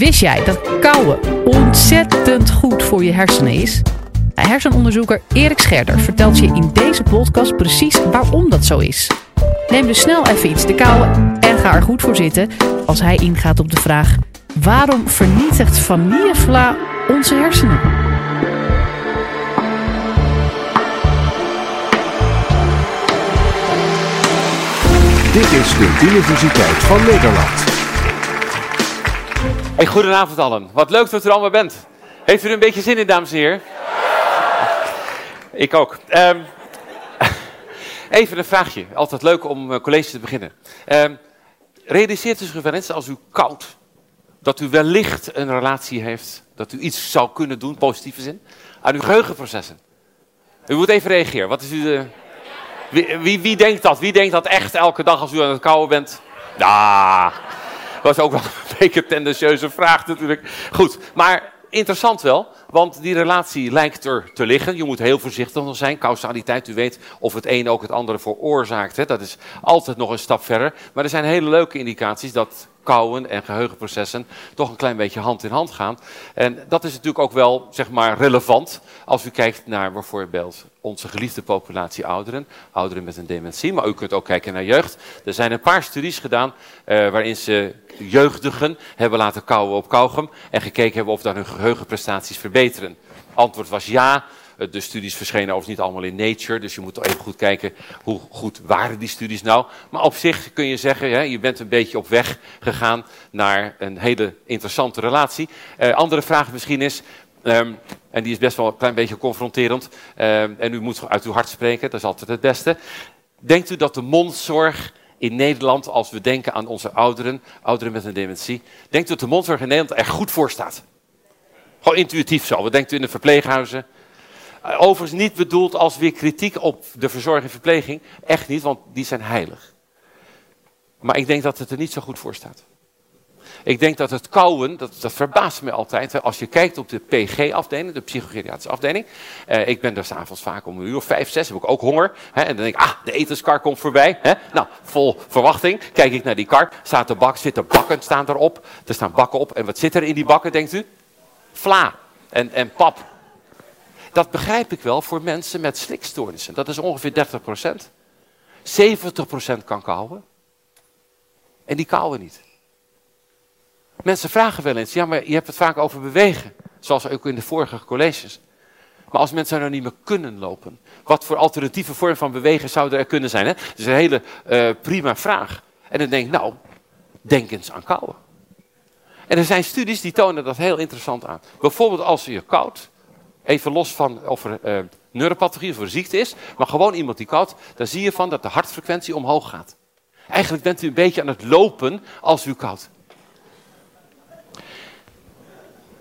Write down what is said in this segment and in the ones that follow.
Wist jij dat kauwen ontzettend goed voor je hersenen is? Hersenonderzoeker Erik Scherder vertelt je in deze podcast precies waarom dat zo is. Neem dus snel even iets te kauwen en ga er goed voor zitten als hij ingaat op de vraag: waarom vernietigt vanillevla onze hersenen? Dit is de Universiteit van Nederland. Hey, goedenavond allen. Wat leuk dat u er allemaal bent. Heeft u er een beetje zin in, dames en heren? Ik ook. Ehm, even een vraagje. Altijd leuk om uh, college te beginnen. Um, realiseert u zich wel als u koud, dat u wellicht een relatie heeft, dat u iets zou kunnen doen, positieve zin, aan uw geheugenprocessen? U moet even reageren. Wat is u de... Wie, wie, wie, denkt dat? Wie denkt dat echt elke dag als u aan het kouwen bent? Nou, was ook wel een beetje een tendentieuze vraag natuurlijk. Goed, maar interessant wel, want die relatie lijkt er te liggen. Je moet heel voorzichtig zijn. Causaliteit, u weet of het een ook het andere veroorzaakt. Hè? Dat is altijd nog een stap verder. Maar er zijn hele leuke indicaties dat kouwen en geheugenprocessen toch een klein beetje hand in hand gaan. En dat is natuurlijk ook wel zeg maar, relevant als u kijkt naar bijvoorbeeld onze geliefde populatie ouderen, ouderen met een dementie, maar u kunt ook kijken naar jeugd. Er zijn een paar studies gedaan uh, waarin ze jeugdigen hebben laten kauwen op kauwgum en gekeken hebben of dan hun geheugenprestaties verbeteren. Antwoord was ja. De studies verschenen overigens niet allemaal in Nature, dus je moet even goed kijken hoe goed waren die studies nou. Maar op zich kun je zeggen, hè, je bent een beetje op weg gegaan naar een hele interessante relatie. Uh, andere vraag misschien is, um, en die is best wel een klein beetje confronterend, um, en u moet uit uw hart spreken, dat is altijd het beste. Denkt u dat de mondzorg in Nederland, als we denken aan onze ouderen, ouderen met een dementie, denkt u dat de mondzorg in Nederland er goed voor staat? Gewoon intuïtief zo. Wat denkt u in de verpleeghuizen? Overigens niet bedoeld als weer kritiek op de verzorging en verpleging. Echt niet, want die zijn heilig. Maar ik denk dat het er niet zo goed voor staat. Ik denk dat het kouwen, dat, dat verbaast me altijd. Als je kijkt op de PG-afdeling, de psychogeriatrische afdeling. Eh, ik ben daar s'avonds vaak om een uur of vijf, zes, heb ik ook honger. Hè, en dan denk ik, ah, de etenskar komt voorbij. Hè. Nou, vol verwachting. Kijk ik naar die kar, staat de bak, zitten bakken staan erop. Er staan bakken op. En wat zit er in die bakken, denkt u? Vla en, en pap. Dat begrijp ik wel voor mensen met slikstoornissen. Dat is ongeveer 30%. 70% kan kauwen. En die kauwen niet. Mensen vragen wel eens, ja, maar je hebt het vaak over bewegen. Zoals ook in de vorige colleges. Maar als mensen nou niet meer kunnen lopen, wat voor alternatieve vorm van bewegen zou er kunnen zijn? Hè? Dat is een hele uh, prima vraag. En dan denk ik, nou, denk eens aan kauwen. En er zijn studies die tonen dat heel interessant aan. Bijvoorbeeld als je koud, even los van of er uh, neuropathologie of er ziekte is, maar gewoon iemand die koud, dan zie je van dat de hartfrequentie omhoog gaat. Eigenlijk bent u een beetje aan het lopen als u koud.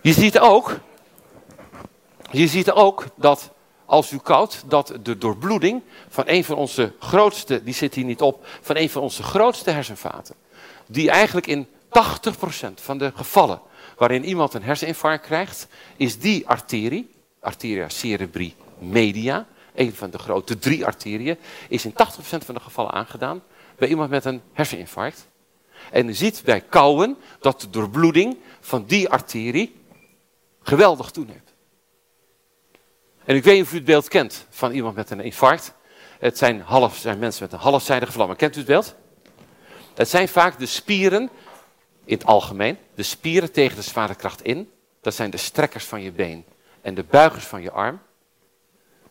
Je ziet ook, je ziet ook dat als u koud, dat de doorbloeding van een van onze grootste, die zit hier niet op, van een van onze grootste hersenvaten, die eigenlijk in 80% van de gevallen waarin iemand een herseninfarct krijgt, is die arterie, arteria cerebri media, een van de grote drie arterieën, is in 80% van de gevallen aangedaan bij iemand met een herseninfarct. En u ziet bij kauwen dat de doorbloeding van die arterie geweldig toeneemt. En ik weet niet of u het beeld kent van iemand met een infarct. Het zijn, half, zijn mensen met een halfzijdige vlam. Kent u het beeld? Het zijn vaak de spieren, in het algemeen, de spieren tegen de zwaartekracht in. Dat zijn de strekkers van je been en de buigers van je arm.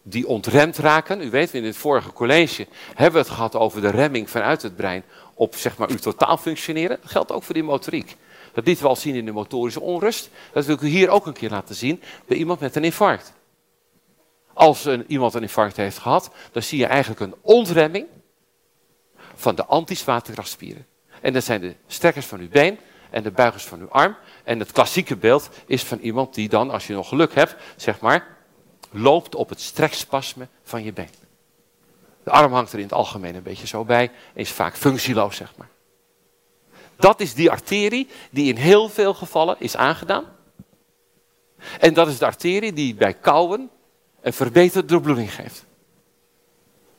Die ontremd raken. U weet, in het vorige college hebben we het gehad over de remming vanuit het brein op zeg maar, uw totaal functioneren. Dat geldt ook voor die motoriek. Dat lieten we al zien in de motorische onrust. Dat wil ik u hier ook een keer laten zien bij iemand met een infarct. Als een, iemand een infarct heeft gehad, dan zie je eigenlijk een ontremming van de antizwaartekrachtspieren. En dat zijn de strekkers van uw been en de buigers van uw arm. En het klassieke beeld is van iemand die dan, als je nog geluk hebt, zeg maar, loopt op het strekspasme van je been. De arm hangt er in het algemeen een beetje zo bij, is vaak functieloos, zeg maar. Dat is die arterie die in heel veel gevallen is aangedaan. En dat is de arterie die bij kauwen een verbeterde doorbloeding geeft.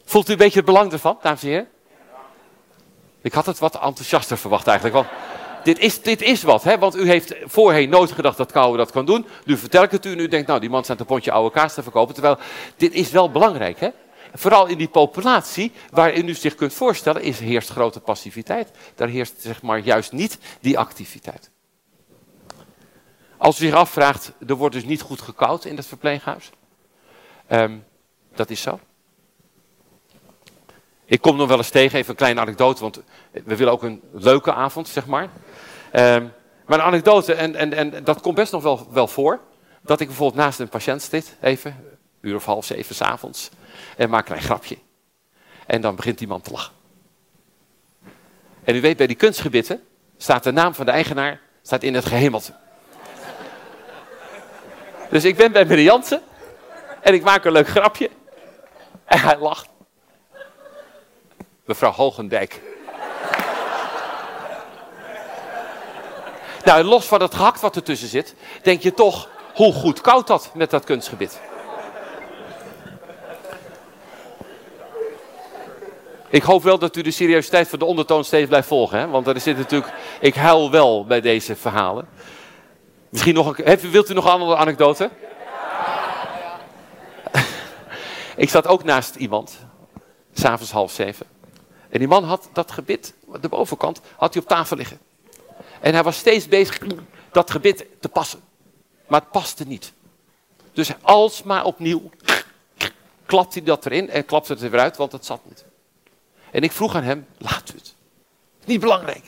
Voelt u een beetje het belang ervan, dames en heren? Ik had het wat enthousiaster verwacht eigenlijk. Want dit is, dit is wat, hè? want u heeft voorheen nooit gedacht dat kauwen dat kan doen. Nu vertel ik het u en u denkt, nou die man staat een pondje oude kaas te verkopen. Terwijl, dit is wel belangrijk. Hè? Vooral in die populatie, waarin u zich kunt voorstellen, is, heerst grote passiviteit. Daar heerst zeg maar juist niet die activiteit. Als u zich afvraagt, er wordt dus niet goed gekoud in het verpleeghuis. Ehm, dat is zo. Ik kom nog wel eens tegen, even een kleine anekdote, want we willen ook een leuke avond, zeg maar. Ehm, maar een anekdote, en, en, en dat komt best nog wel, wel voor, dat ik bijvoorbeeld naast een patiënt zit, even, een uur of half zeven s'avonds, en maak een grapje. En dan begint iemand te lachen. En u weet, bij die kunstgebitten staat de naam van de eigenaar staat in het gehemelte. Dus ik ben bij meneer en ik maak een leuk grapje. En hij lacht. Mevrouw Hogendijk. Nou, los van het gehakt wat ertussen zit, denk je toch, hoe goed koud dat met dat kunstgebit? Ik hoop wel dat u de seriositeit van de ondertoon steeds blijft volgen. Hè? Want er zit natuurlijk, ik huil wel bij deze verhalen. Misschien nog een, wilt u nog een andere anekdote? ik zat ook naast iemand, s'avonds half zeven. En die man had dat gebit, de bovenkant, had hij op tafel liggen. En hij was steeds bezig dat gebit te passen. Maar het paste niet. Dus alsmaar opnieuw klapte hij dat erin en klapte het er weer uit, want het zat niet. En ik vroeg aan hem, laat het. Niet belangrijk.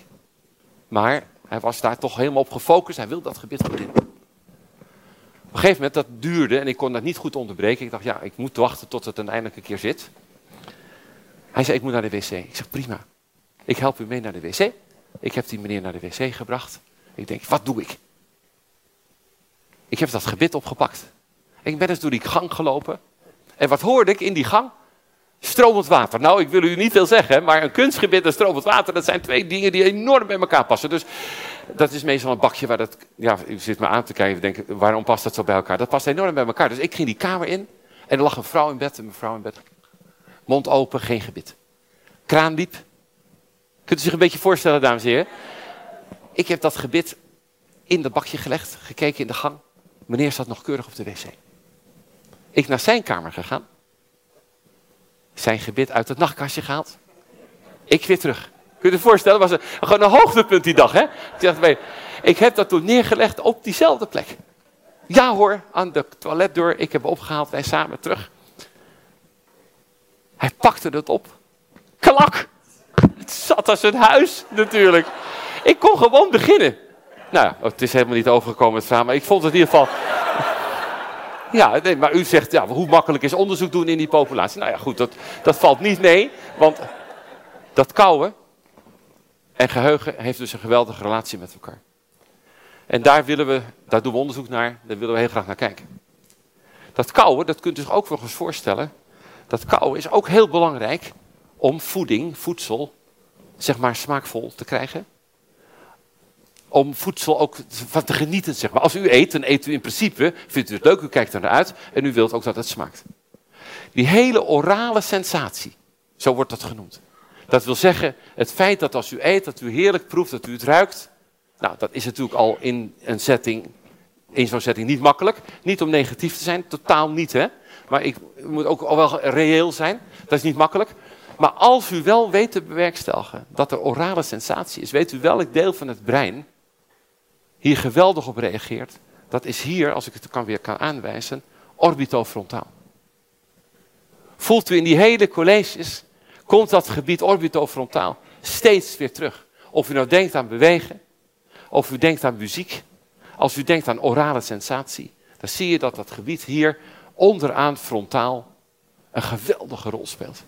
Maar hij was daar toch helemaal op gefocust, hij wilde dat gebit goed in. Op een gegeven moment, dat duurde en ik kon dat niet goed onderbreken. Ik dacht, ja, ik moet wachten tot het uiteindelijk een keer zit. Hij zei, ik moet naar de wc. Ik zeg, prima. Ik help u mee naar de wc. Ik heb die meneer naar de wc gebracht. Ik denk, wat doe ik? Ik heb dat gebit opgepakt. Ik ben eens door die gang gelopen. En wat hoorde ik in die gang? Stromend water. Nou, ik wil u niet veel zeggen, maar een kunstgebit en stromend water, dat zijn twee dingen die enorm bij elkaar passen. Dus dat is meestal een bakje waar dat, ja, u zit me aan te kijken en denkt, waarom past dat zo bij elkaar? Dat past enorm bij elkaar. Dus ik ging die kamer in en er lag een vrouw in bed, een mevrouw in bed. Mond open, geen gebit. Kraan liep. Kunt u zich een beetje voorstellen, dames en heren? Ik heb dat gebit in dat bakje gelegd, gekeken in de gang. Meneer zat nog keurig op de wc. Ik naar zijn kamer gegaan. Zijn gebit uit het nachtkastje gehaald. Ik weer terug. Kun je je voorstellen? was een, gewoon een hoogtepunt die dag. Hè? Ik heb dat toen neergelegd op diezelfde plek. Ja hoor, aan de toiletdeur. Ik heb opgehaald, wij samen terug. Hij pakte het op. Klak! Zat als een huis natuurlijk. Ik kon gewoon beginnen. Nou het is helemaal niet overgekomen het verhaal, maar ik vond het in ieder geval... Ja, maar u zegt, ja, hoe makkelijk is onderzoek doen in die populatie? Nou ja, goed, dat, dat valt niet mee, want dat kouwen en geheugen heeft dus een geweldige relatie met elkaar. En daar willen we, daar doen we onderzoek naar, daar willen we heel graag naar kijken. Dat kouwen, dat kunt u zich ook nog eens voorstellen, dat kauwen is ook heel belangrijk om voeding, voedsel, zeg maar smaakvol te krijgen. Om voedsel ook van te genieten, zeg maar. Als u eet, dan eet u in principe, vindt u het leuk, u kijkt er naar uit en u wilt ook dat het smaakt. Die hele orale sensatie, zo wordt dat genoemd. Dat wil zeggen, het feit dat als u eet, dat u heerlijk proeft, dat u het ruikt. Nou, dat is natuurlijk al in een setting, in zo'n setting niet makkelijk. Niet om negatief te zijn, totaal niet hè. Maar ik moet ook wel reëel zijn. Dat is niet makkelijk. Maar als u wel weet te bewerkstelligen dat er orale sensatie is, weet u welk deel van het brein hier geweldig op reageert. Dat is hier, als ik het kan weer kan aanwijzen, orbitofrontaal. Voelt u in die hele colleges, komt dat gebied orbitofrontaal steeds weer terug. Of u nou denkt aan bewegen, of u denkt aan muziek, als u denkt aan orale sensatie, dan zie je dat dat gebied hier onderaan frontaal een geweldige rol speelt.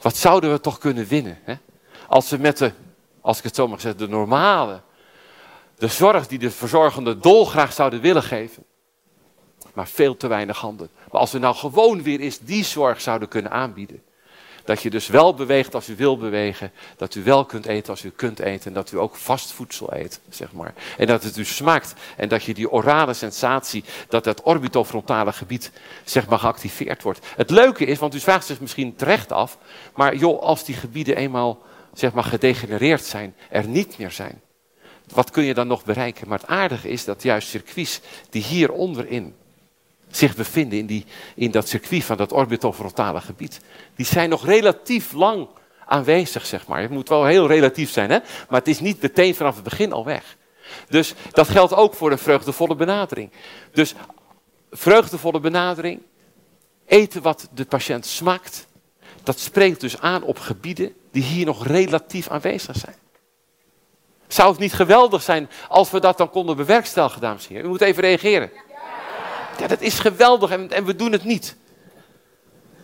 Wat zouden we toch kunnen winnen? Hè? Als we met de, als ik het zo mag zeggen, de normale, de zorg die de verzorgende dolgraag zouden willen geven, maar veel te weinig handen. Maar als we nou gewoon weer eens die zorg zouden kunnen aanbieden, dat je dus wel beweegt als u wil bewegen. Dat u wel kunt eten als u kunt eten. En dat u ook vast voedsel eet, zeg maar. En dat het u smaakt. En dat je die orale sensatie, dat dat orbitofrontale gebied, zeg maar, geactiveerd wordt. Het leuke is, want u vraagt zich misschien terecht af. Maar joh, als die gebieden eenmaal, zeg maar, gedegenereerd zijn, er niet meer zijn. wat kun je dan nog bereiken? Maar het aardige is dat juist circuits die hier onderin zich bevinden, in, die, in dat circuit van dat orbitofrontale gebied, die zijn nog relatief lang aanwezig, zeg maar. Het moet wel heel relatief zijn, hè? maar het is niet meteen vanaf het begin al weg. Dus dat geldt ook voor een vreugdevolle benadering. Dus vreugdevolle benadering, eten wat de patiënt smaakt, dat spreekt dus aan op gebieden die hier nog relatief aanwezig zijn. Zou het niet geweldig zijn als we dat dan konden bewerkstelligen, dames en heren? U moet even reageren. Ja, dat is geweldig en, en we doen het niet.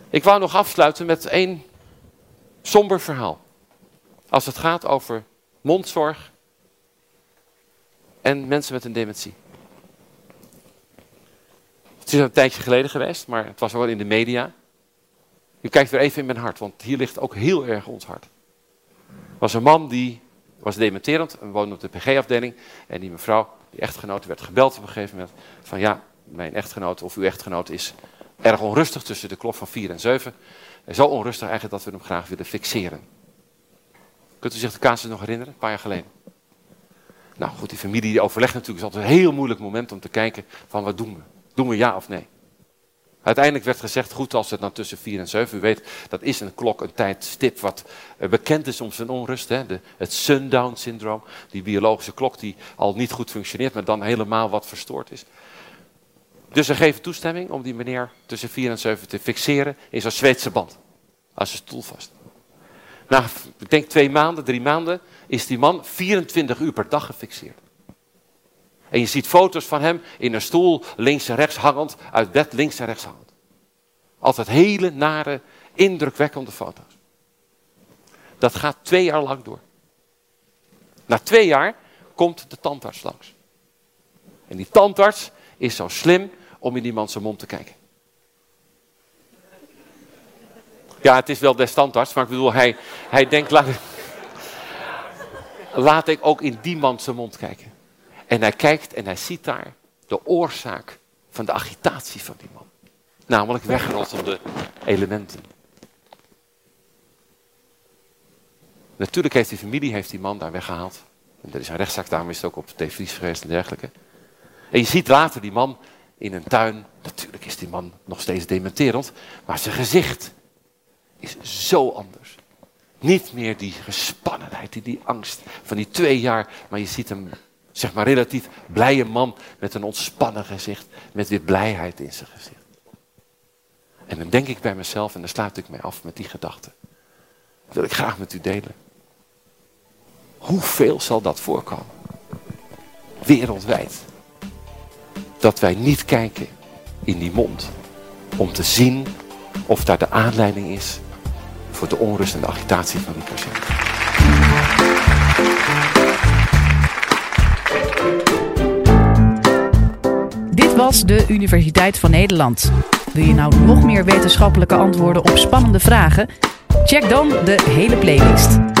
Ik wou nog afsluiten met één somber verhaal. Als het gaat over mondzorg en mensen met een dementie. Het is een tijdje geleden geweest, maar het was wel in de media. U kijkt weer even in mijn hart, want hier ligt ook heel erg ons hart. Er was een man die was dementerend en woonde op de PG-afdeling. En die mevrouw, die echtgenote, werd gebeld op een gegeven moment. Van ja, mijn echtgenoot of uw echtgenoot is erg onrustig tussen de klok van 4 en 7. En zo onrustig eigenlijk dat we hem graag willen fixeren. Kunt u zich de casus nog herinneren, een paar jaar geleden? Nou goed, die familie die overlegt natuurlijk. Het is altijd een heel moeilijk moment om te kijken van wat doen we? Doen we ja of nee? Uiteindelijk werd gezegd, goed als het dan tussen 4 en 7, u weet, dat is een klok, een tijdstip wat eh, bekend is om zijn onrust. Hè? De, het sundown syndroom, die biologische klok die al niet goed functioneert, maar dan helemaal wat verstoord is. Dus ze geven toestemming om die meneer tussen 4 en 7 te fixeren in zo'n Zweedse band. Als een stoel vast. Na, ik denk twee maanden, drie maanden, is die man 24 uur per dag gefixeerd. En je ziet foto's van hem in een stoel, links en rechts hangend, uit bed links en rechts hangend. Altijd hele nare, indrukwekkende foto's. Dat gaat twee jaar lang door. Na twee jaar komt de tandarts langs. En die tandarts is zo slim om in die man zijn mond te kijken. Ja, het is wel des tandarts, maar ik bedoel, hij, hij denkt, laat, laat ik ook in die man zijn mond kijken. En hij kijkt en hij ziet daar de oorzaak van de agitatie van die man. Namelijk weggerottelde elementen. Natuurlijk heeft die familie heeft die man daar weggehaald. En er is een rechtszaak, daarom is het ook op televisie geweest en dergelijke. En je ziet later die man in een tuin. Natuurlijk is die man nog steeds dementerend. Maar zijn gezicht is zo anders. Niet meer die gespannenheid, die, die angst van die twee jaar. Maar je ziet hem zeg maar relatief blije man met een ontspannen gezicht, met weer blijheid in zijn gezicht. En dan denk ik bij mezelf, en dan sluit ik mij af met die gedachte. Dat wil ik graag met u delen. Hoeveel zal dat voorkomen? Wereldwijd. Dat wij niet kijken in die mond. Om te zien of daar de aanleiding is voor de onrust en de agitatie van die patiënt. was de Universiteit van Nederland. Wil je nou nog meer wetenschappelijke antwoorden op spannende vragen? Check dan de hele playlist.